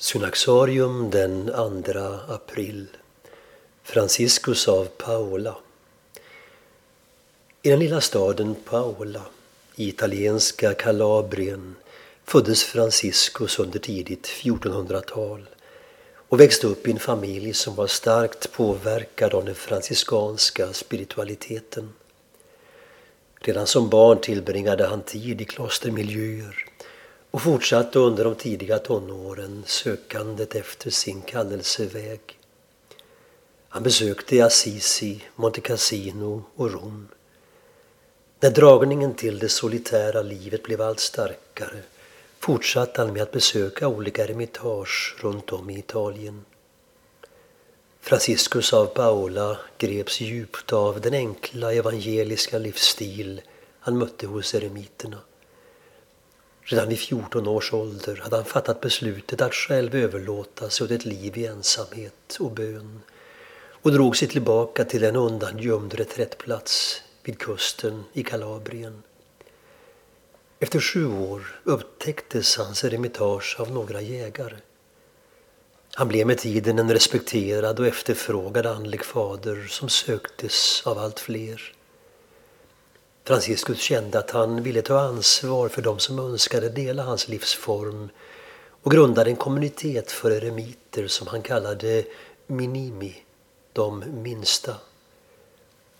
Synaxarium den 2 april Franciscus av Paola I den lilla staden Paola i italienska Kalabrien föddes Franciscus under tidigt 1400-tal och växte upp i en familj som var starkt påverkad av den franciskanska spiritualiteten. Redan som barn tillbringade han tid i klostermiljöer och fortsatte under de tidiga tonåren sökandet efter sin kallelseväg. Han besökte Assisi, Monte Cassino och Rom. När dragningen till det solitära livet blev allt starkare fortsatte han med att besöka olika eremitage runt om i Italien. Franciscus av Paola greps djupt av den enkla evangeliska livsstil han mötte hos eremiterna. Redan vid 14 års ålder hade han fattat beslutet att själv överlåta sig åt ett liv i ensamhet och bön och drog sig tillbaka till en undangömd reträttplats vid kusten i Kalabrien. Efter sju år upptäcktes hans eremitage av några jägare. Han blev med tiden en respekterad och efterfrågad andlig fader som söktes av allt fler. Franciscus kände att han ville ta ansvar för de som önskade dela hans livsform och grundade en kommunitet för eremiter som han kallade minimi, de minsta.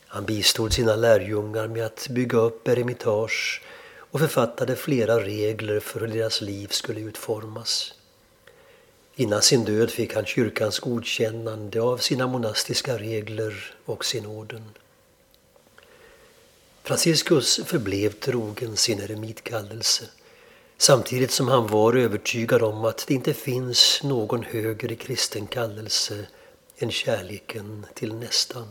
Han bistod sina lärjungar med att bygga upp eremitage och författade flera regler för hur deras liv skulle utformas. Innan sin död fick han kyrkans godkännande av sina monastiska regler och sin orden. Franciscus förblev trogen sin eremitkallelse samtidigt som han var övertygad om att det inte finns någon högre kristen kallelse än kärleken till nästan.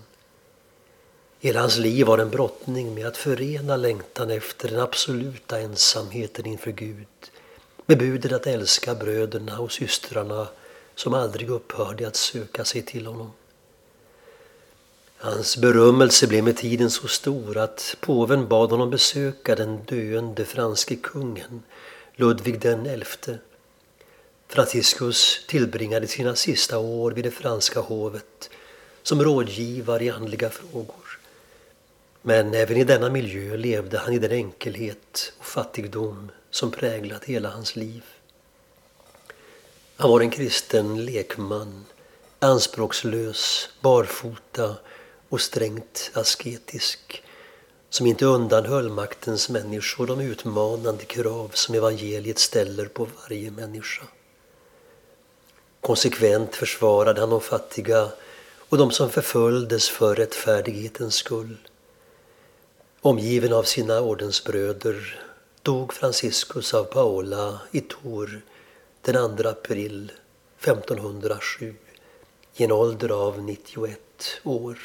Hela hans liv var en brottning med att förena längtan efter den absoluta ensamheten inför Gud med budet att älska bröderna och systrarna som aldrig upphörde att söka sig till honom. Hans berömmelse blev med tiden så stor att påven bad honom besöka den döende franske kungen Ludvig den XI. Franciscus tillbringade sina sista år vid det franska hovet som rådgivare i andliga frågor. Men även i denna miljö levde han i den enkelhet och fattigdom som präglat hela hans liv. Han var en kristen lekman, anspråkslös, barfota och strängt asketisk som inte undanhöll maktens människor de utmanande krav som evangeliet ställer på varje människa. Konsekvent försvarade han de fattiga och de som förföljdes för rättfärdighetens skull. Omgiven av sina ordensbröder dog Franciscus av Paola i Tor den 2 april 1507 i en ålder av 91 år.